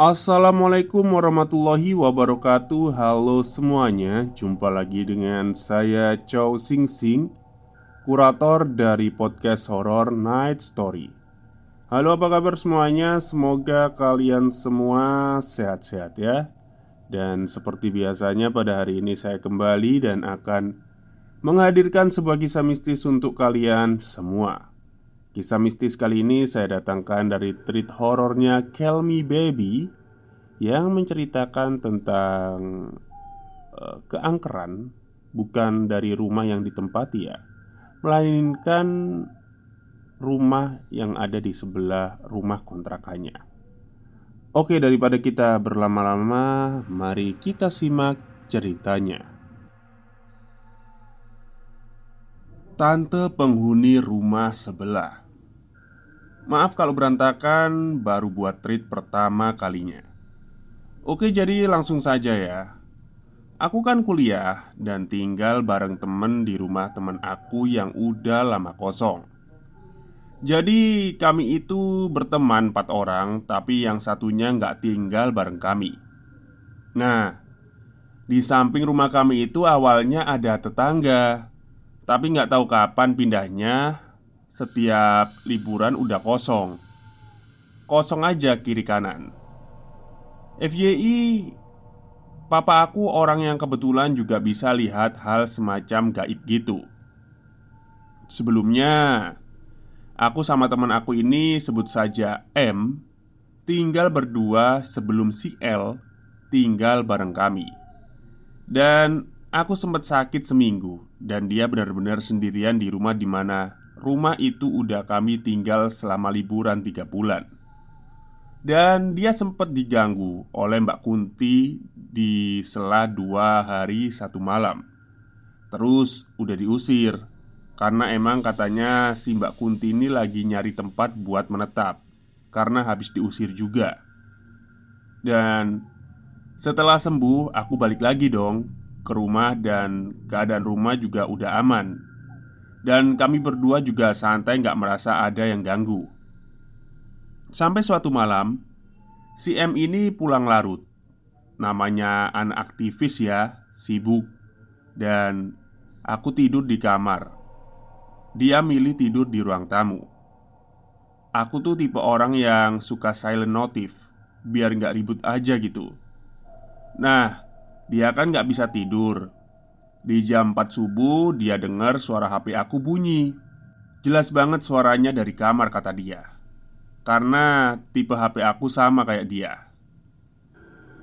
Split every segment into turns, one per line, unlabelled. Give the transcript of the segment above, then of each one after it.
Assalamualaikum warahmatullahi wabarakatuh. Halo semuanya Jumpa lagi dengan saya Chow Sing Sing Kurator dari podcast horror Night Story. Halo apa kabar semuanya? Semoga kalian semua sehat-sehat ya. Dan seperti biasanya pada hari ini saya kembali dan akan Menghadirkan sebuah kisah mistis untuk kalian semua. Kisah mistis kali ini saya datangkan dari treat horornya Kill Me Baby Yang menceritakan tentang uh, keangkeran Bukan dari rumah yang ditempati ya Melainkan rumah yang ada di sebelah rumah kontrakannya. Oke daripada kita berlama-lama Mari kita simak ceritanya. Tante penghuni rumah sebelah. Maaf kalau berantakan baru buat treat pertama kalinya Oke jadi langsung saja ya. Aku kan kuliah dan tinggal bareng temen di rumah temen aku yang udah lama kosong. Jadi kami itu berteman empat orang Tapi yang satunya nggak tinggal bareng kami. Nah Di samping rumah kami itu awalnya ada tetangga tapi nggak tahu kapan pindahnya Setiap liburan udah kosong. Kosong aja kiri kanan FYI Papa aku orang yang kebetulan juga bisa lihat hal semacam gaib gitu Sebelumnya Aku sama teman aku ini sebut saja M Tinggal berdua sebelum si L tinggal bareng kami Dan Aku sempat sakit seminggu dan dia benar-benar sendirian di rumah di mana rumah itu udah kami tinggal selama liburan tiga bulan. Dan dia sempat diganggu oleh Mbak Kunti di sela dua hari satu malam. Terus udah diusir karena emang katanya si Mbak Kunti ini lagi nyari tempat buat menetap karena habis diusir juga. Dan setelah sembuh, aku balik lagi dong ke rumah dan keadaan rumah juga udah aman Dan kami berdua juga santai nggak merasa ada yang ganggu Sampai suatu malam Si M ini pulang larut. Namanya anak aktivis ya, sibuk. Dan aku tidur di kamar. Dia milih tidur di ruang tamu. Aku tuh tipe orang yang suka silent notif Biar nggak ribut aja gitu. Nah, dia kan gak bisa tidur. Di jam 4 subuh dia dengar suara HP aku bunyi. Jelas banget suaranya dari kamar kata dia Karena tipe HP aku sama kayak dia.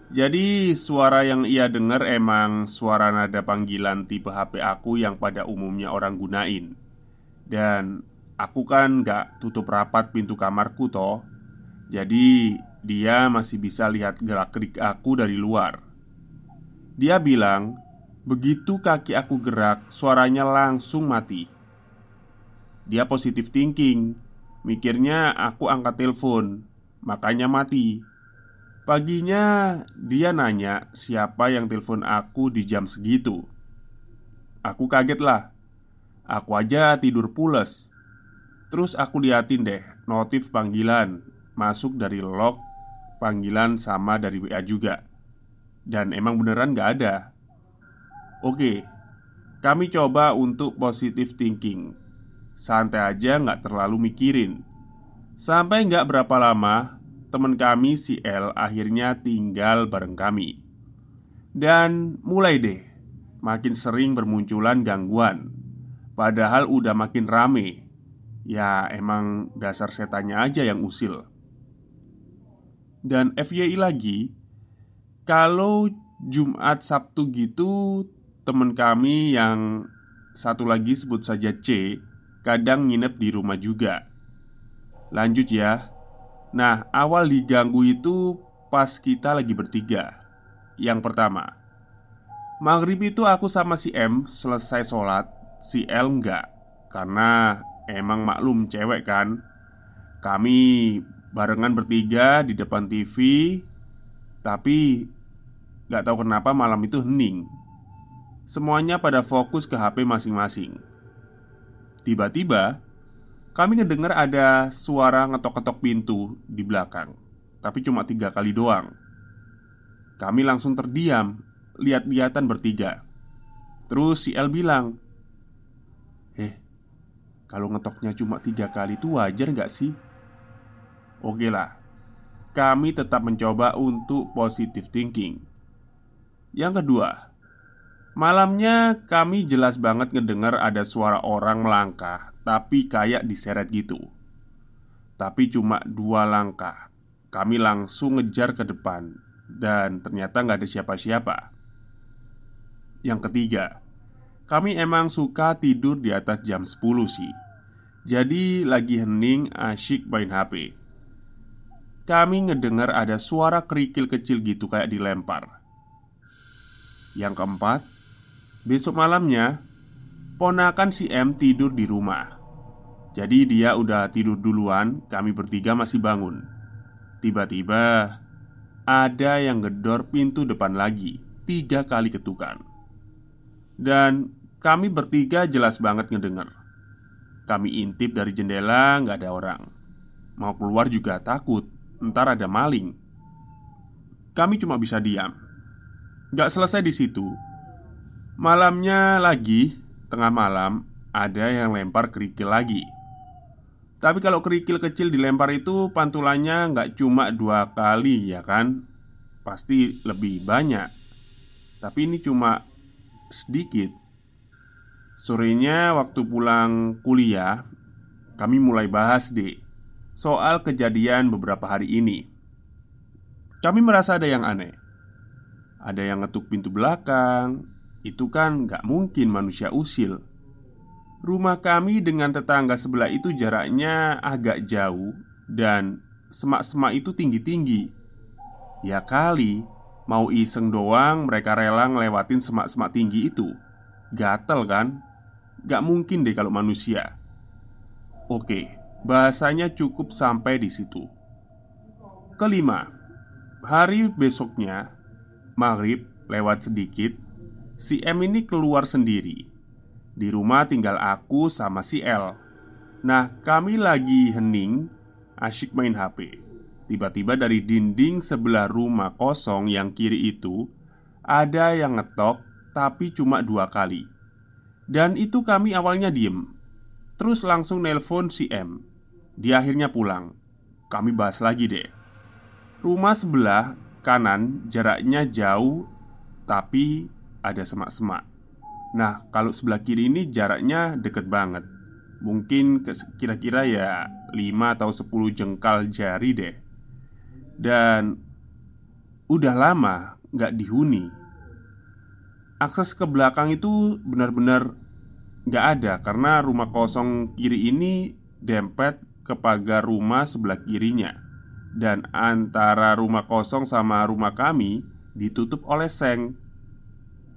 Jadi suara yang ia dengar emang suara nada panggilan tipe HP aku yang pada umumnya orang gunain. Dan aku kan gak tutup rapat pintu kamarku toh. Jadi dia masih bisa lihat gerak-gerik aku dari luar. Dia bilang, begitu kaki aku gerak, suaranya langsung mati. Dia positif thinking, mikirnya aku angkat telepon, makanya mati. Paginya dia nanya siapa yang telepon aku di jam segitu. Aku kaget lah. Aku aja tidur pules. Terus aku liatin deh notif panggilan masuk dari log panggilan sama dari WA juga. Dan emang beneran gak ada Oke Kami coba untuk positive thinking Santai aja gak terlalu mikirin. Sampai gak berapa lama Temen kami si L akhirnya tinggal bareng kami. Dan mulai deh Makin sering bermunculan gangguan. Padahal udah makin rame. Ya emang dasar setannya aja yang usil. Dan FYI lagi kalau Jumat Sabtu gitu Temen kami yang satu lagi sebut saja C Kadang nginep di rumah juga. Lanjut ya. Nah awal diganggu itu pas kita lagi bertiga. Yang pertama Maghrib itu aku sama si M selesai sholat Si L enggak. Karena emang maklum cewek kan. Kami barengan bertiga di depan TV Tapi Gak tahu kenapa malam itu hening. Semuanya pada fokus ke HP masing-masing Tiba-tiba Kami ngedengar ada suara ngetok-ketok pintu di belakang tapi cuma tiga kali doang. Kami langsung terdiam, lihat-lihatan bertiga. Terus si El bilang, "Eh, kalau ngetoknya cuma tiga kali itu wajar nggak sih?" Oke lah, kami tetap mencoba untuk positive thinking. Yang kedua, malamnya kami jelas banget ngedengar ada suara orang melangkah, tapi kayak diseret gitu. Tapi cuma dua langkah. Kami langsung ngejar ke depan dan ternyata nggak ada siapa-siapa. Yang ketiga, kami emang suka tidur di atas jam 10 sih. Jadi lagi hening asyik main HP. Kami ngedengar ada suara kerikil kecil gitu kayak dilempar. Yang keempat, besok malamnya ponakan si M tidur di rumah. Jadi dia udah tidur duluan, kami bertiga masih bangun. Tiba-tiba ada yang gedor pintu depan lagi Tiga kali ketukan Dan kami bertiga jelas banget ngedenger. Kami intip dari jendela nggak ada orang. Mau keluar juga takut Ntar ada maling. Kami cuma bisa diam. Gak selesai di situ Malamnya lagi Tengah malam Ada yang lempar kerikil lagi. Tapi kalau kerikil kecil dilempar itu pantulannya nggak cuma dua kali ya kan? Pasti lebih banyak. Tapi ini cuma sedikit. Sorenya waktu pulang kuliah Kami mulai bahas deh Soal kejadian beberapa hari ini. Kami merasa ada yang aneh. Ada yang ngetuk pintu belakang Itu kan nggak mungkin manusia usil Rumah kami dengan tetangga sebelah itu jaraknya agak jauh dan semak-semak itu tinggi-tinggi. Ya kali, mau iseng doang mereka rela ngelewatin semak-semak tinggi itu. Gatel kan? Gak mungkin deh kalau manusia. Oke, bahasanya cukup sampai di situ. Kelima, hari besoknya, maghrib lewat sedikit, si M ini keluar sendiri. Di rumah tinggal aku sama si L. Nah kami lagi hening Asyik main HP Tiba-tiba dari dinding sebelah rumah kosong yang kiri itu Ada yang ngetok Tapi cuma dua kali. Dan itu kami awalnya diem. Terus langsung nelpon si M. Dia akhirnya pulang. Kami bahas lagi deh. Rumah sebelah kanan jaraknya jauh Tapi ada semak-semak. Nah, kalau sebelah kiri ini jaraknya deket banget. Mungkin kira-kira ya 5 atau 10 jengkal jari deh. Dan Udah lama nggak dihuni. Akses ke belakang itu benar-benar nggak ada Karena rumah kosong kiri ini dempet ke pagar rumah sebelah kirinya. Dan antara rumah kosong sama rumah kami ditutup oleh seng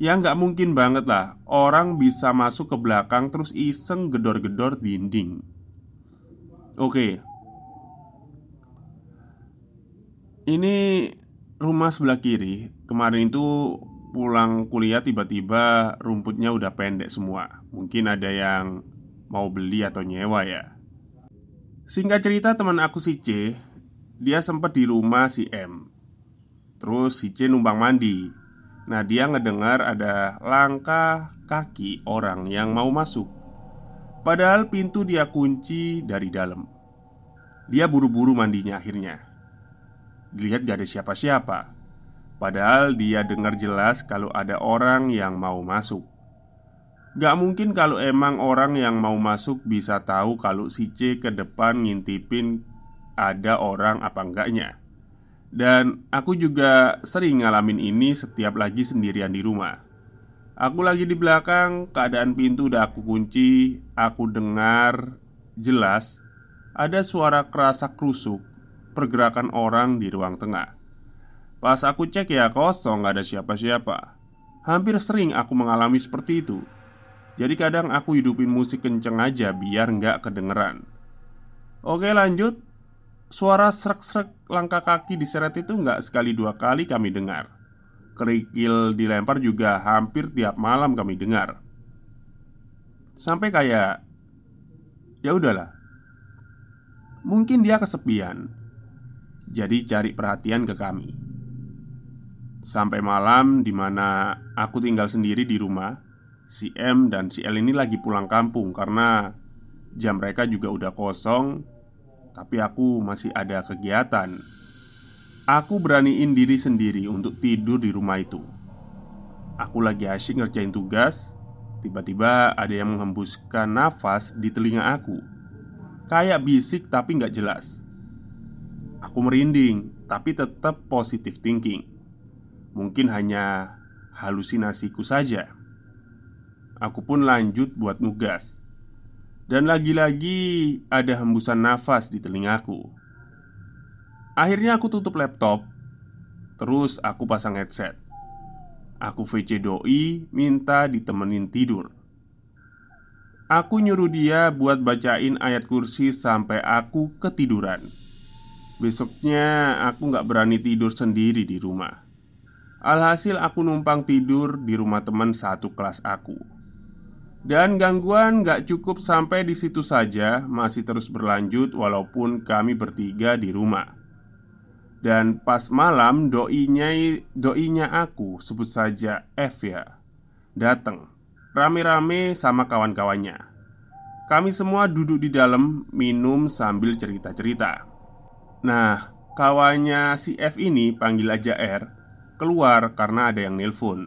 Ya nggak mungkin banget lah. Orang bisa masuk ke belakang terus iseng gedor-gedor dinding. Oke. Ini rumah sebelah kiri. Kemarin itu pulang kuliah tiba-tiba rumputnya udah pendek semua. Mungkin ada yang mau beli atau nyewa ya. Singkat cerita teman aku si C Dia sempat di rumah si M. Terus si C numpang mandi Nah, dia ngedengar ada langkah kaki orang yang mau masuk. Padahal pintu dia kunci dari dalam. Dia buru-buru mandinya akhirnya. Dilihat gak ada siapa-siapa. Padahal dia dengar jelas kalau ada orang yang mau masuk. Gak mungkin kalau emang orang yang mau masuk bisa tahu kalau si C ke depan ngintipin ada orang apa enggaknya. Dan aku juga sering ngalamin ini setiap lagi sendirian di rumah. Aku lagi di belakang, keadaan pintu udah aku kunci Aku dengar jelas Ada suara kerasa krusuk Pergerakan orang di ruang tengah. Pas aku cek ya kosong gak ada siapa-siapa. Hampir sering aku mengalami seperti itu. Jadi kadang aku hidupin musik kenceng aja biar nggak kedengeran. Oke lanjut Suara serak-serak langkah kaki diseret itu nggak sekali dua kali kami dengar. Kerikil dilempar juga hampir tiap malam kami dengar. Sampai kayak Ya udahlah Mungkin dia kesepian. Jadi cari perhatian ke kami. Sampai malam di mana aku tinggal sendiri di rumah Si M dan si L ini lagi pulang kampung Karena jam mereka juga udah kosong Tapi aku masih ada kegiatan. Aku beraniin diri sendiri untuk tidur di rumah itu. Aku lagi asyik ngerjain tugas Tiba-tiba ada yang menghembuskan nafas di telinga aku. Kayak bisik tapi nggak jelas. Aku merinding, tapi tetap positif thinking. Mungkin hanya halusinasiku saja. Aku pun lanjut buat nugas, dan lagi-lagi ada hembusan nafas di telingaku. Akhirnya aku tutup laptop, terus aku pasang headset. Aku VC doi minta ditemenin tidur. Aku nyuruh dia buat bacain ayat kursi sampai aku ketiduran. Besoknya aku gak berani tidur sendiri di rumah Alhasil aku numpang tidur di rumah teman satu kelas aku Dan gangguan gak cukup sampai di situ saja Masih terus berlanjut walaupun kami bertiga di rumah. Dan pas malam doinya doinya aku sebut saja F ya Dateng Rame-rame sama kawan-kawannya. Kami semua duduk di dalam minum sambil cerita-cerita. Nah, kawannya si F ini panggil aja R Keluar karena ada yang nelpon.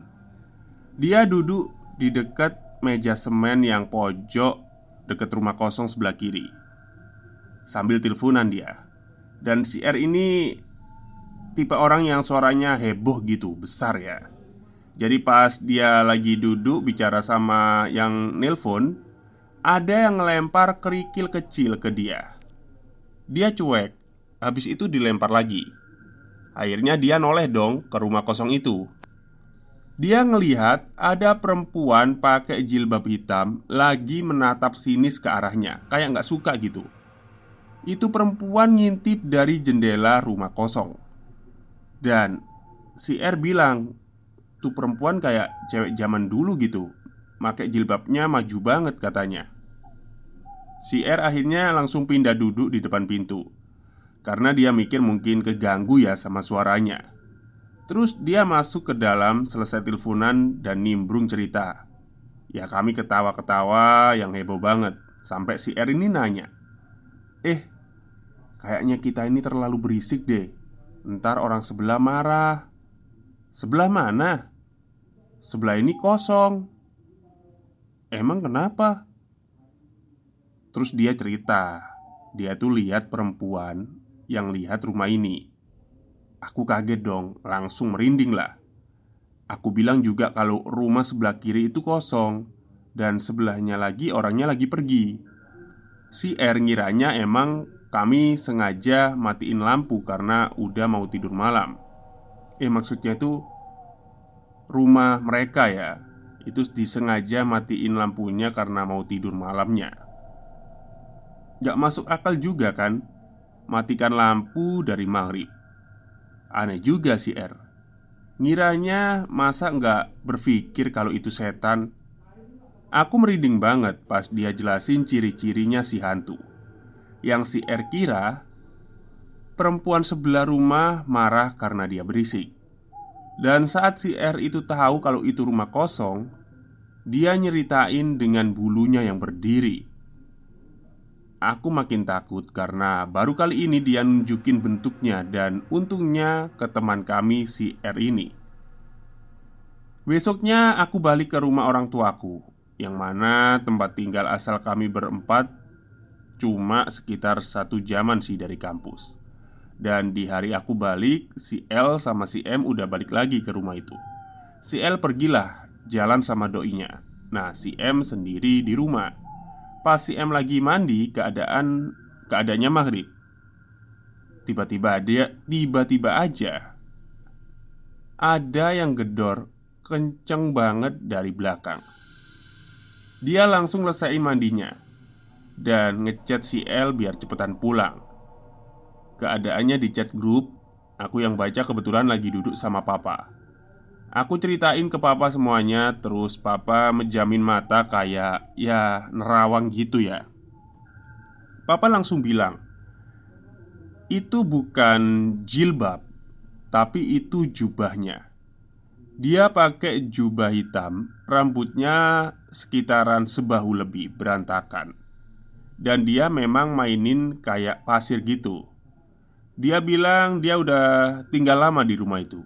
Dia duduk di dekat meja semen yang pojok Dekat rumah kosong sebelah kiri. Sambil teleponan dia. Dan si R ini Tipe orang yang suaranya heboh gitu, besar ya. Jadi pas dia lagi duduk bicara sama yang nelpon Ada yang ngelempar kerikil kecil ke dia. Dia cuek Habis itu dilempar lagi. Akhirnya dia noleh dong ke rumah kosong itu Dia ngelihat ada perempuan pakai jilbab hitam Lagi menatap sinis ke arahnya Kayak nggak suka gitu. Itu perempuan ngintip dari jendela rumah kosong. Dan si R bilang Tuh perempuan kayak cewek zaman dulu gitu Pakai jilbabnya maju banget katanya. Si R akhirnya langsung pindah duduk di depan pintu karena dia mikir mungkin keganggu ya sama suaranya Terus dia masuk ke dalam selesai teleponan dan nimbrung cerita Ya kami ketawa-ketawa yang heboh banget Sampai si R ini nanya Eh, kayaknya kita ini terlalu berisik deh Ntar orang sebelah marah Sebelah mana? Sebelah ini kosong Emang kenapa? Terus dia cerita Dia tuh lihat perempuan yang lihat rumah ini. Aku kaget dong, langsung merinding lah. Aku bilang juga kalau rumah sebelah kiri itu kosong dan sebelahnya lagi orangnya lagi pergi. Si R ngiranya emang kami sengaja matiin lampu karena udah mau tidur malam. Eh maksudnya itu rumah mereka ya. Itu disengaja matiin lampunya karena mau tidur malamnya. Gak masuk akal juga kan Matikan lampu dari maghrib Aneh juga si R. Ngiranya masa nggak berpikir kalau itu setan? Aku merinding banget pas dia jelasin ciri-cirinya si hantu. Yang si R kira Perempuan sebelah rumah marah karena dia berisik. Dan saat si R itu tahu kalau itu rumah kosong Dia nyeritain dengan bulunya yang berdiri Aku makin takut karena baru kali ini dia nunjukin bentuknya dan untungnya ke teman kami si R ini. Besoknya aku balik ke rumah orang tuaku Yang mana tempat tinggal asal kami berempat Cuma sekitar satu jaman sih dari kampus. Dan di hari aku balik Si L sama si M udah balik lagi ke rumah itu. Si L pergilah jalan sama doinya. Nah si M sendiri di rumah Pas si M lagi mandi, keadaan keadaannya maghrib. Tiba-tiba dia tiba-tiba aja ada yang gedor kenceng banget dari belakang. Dia langsung lesain mandinya dan ngechat si L biar cepetan pulang. Keadaannya di chat grup, aku yang baca kebetulan lagi duduk sama papa. Aku ceritain ke papa semuanya Terus papa menjamin mata kayak Ya nerawang gitu ya Papa langsung bilang Itu bukan jilbab, tapi itu jubahnya. Dia pakai jubah hitam, rambutnya sekitaran sebahu lebih, berantakan. Dan dia memang mainin kayak pasir gitu. Dia bilang dia udah tinggal lama di rumah itu.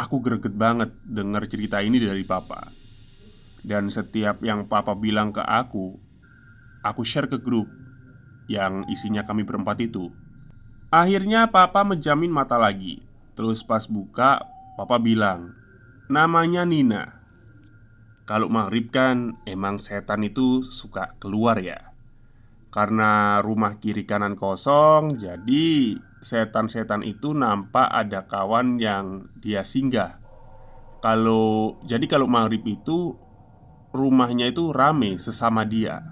Aku greget banget dengar cerita ini dari papa. Dan setiap yang papa bilang ke aku, aku share ke grup yang isinya kami berempat itu. Akhirnya papa menjamin mata lagi. Terus pas buka, papa bilang, "Namanya Nina." Kalau maghrib kan emang setan itu suka keluar ya. Karena rumah kiri kanan kosong, jadi setan-setan itu nampak ada kawan yang dia singgah. Kalau jadi kalau maghrib itu rumahnya itu rame sesama dia.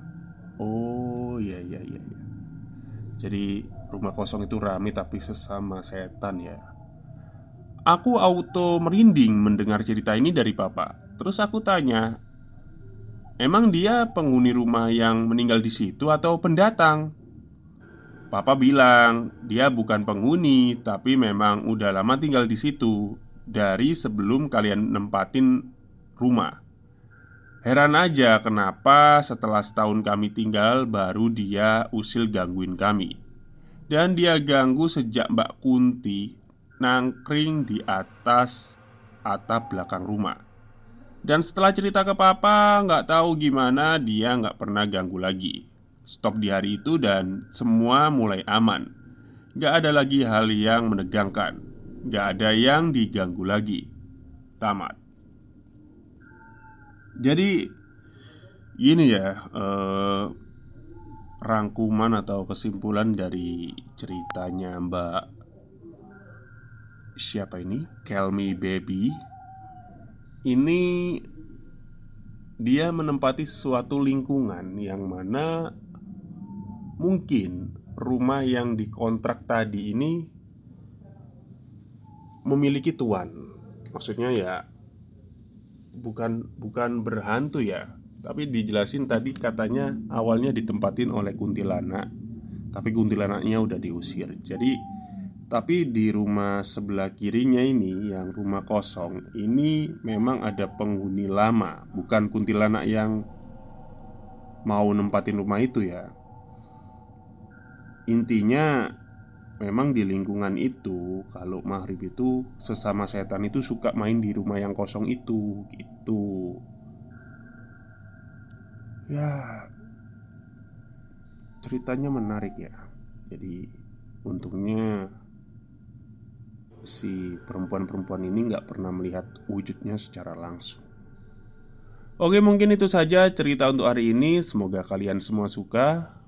Oh iya iya iya. iya. Jadi rumah kosong itu rame tapi sesama setan ya. Aku auto merinding mendengar cerita ini dari papa. Terus aku tanya, "Emang dia penghuni rumah yang meninggal di situ atau pendatang?" Papa bilang, "Dia bukan penghuni, tapi memang udah lama tinggal di situ dari sebelum kalian nempatin rumah." Heran aja kenapa setelah setahun kami tinggal baru dia usil gangguin kami. Dan dia ganggu sejak Mbak Kunti nangkring di atas atap belakang rumah. Dan setelah cerita ke papa nggak tahu gimana dia nggak pernah ganggu lagi Stop di hari itu dan semua mulai aman Gak ada lagi hal yang menegangkan Gak ada yang diganggu lagi Tamat jadi ini ya eh, rangkuman atau kesimpulan dari ceritanya Mbak siapa ini? Kelmi Baby. Ini dia menempati suatu lingkungan yang mana mungkin rumah yang dikontrak tadi ini memiliki tuan. Maksudnya ya bukan bukan berhantu ya. Tapi dijelasin tadi katanya awalnya ditempatin oleh kuntilanak. Tapi kuntilanaknya udah diusir. Jadi Tapi di rumah sebelah kirinya ini Yang rumah kosong Ini memang ada penghuni lama. Bukan kuntilanak yang Mau nempatin rumah itu ya Intinya Memang di lingkungan itu Kalau maghrib itu Sesama setan itu suka main di rumah yang kosong itu Gitu. Ya Ceritanya menarik ya. Jadi Untungnya Si perempuan-perempuan ini nggak pernah melihat wujudnya secara langsung. Oke mungkin itu saja cerita untuk hari ini. Semoga kalian semua suka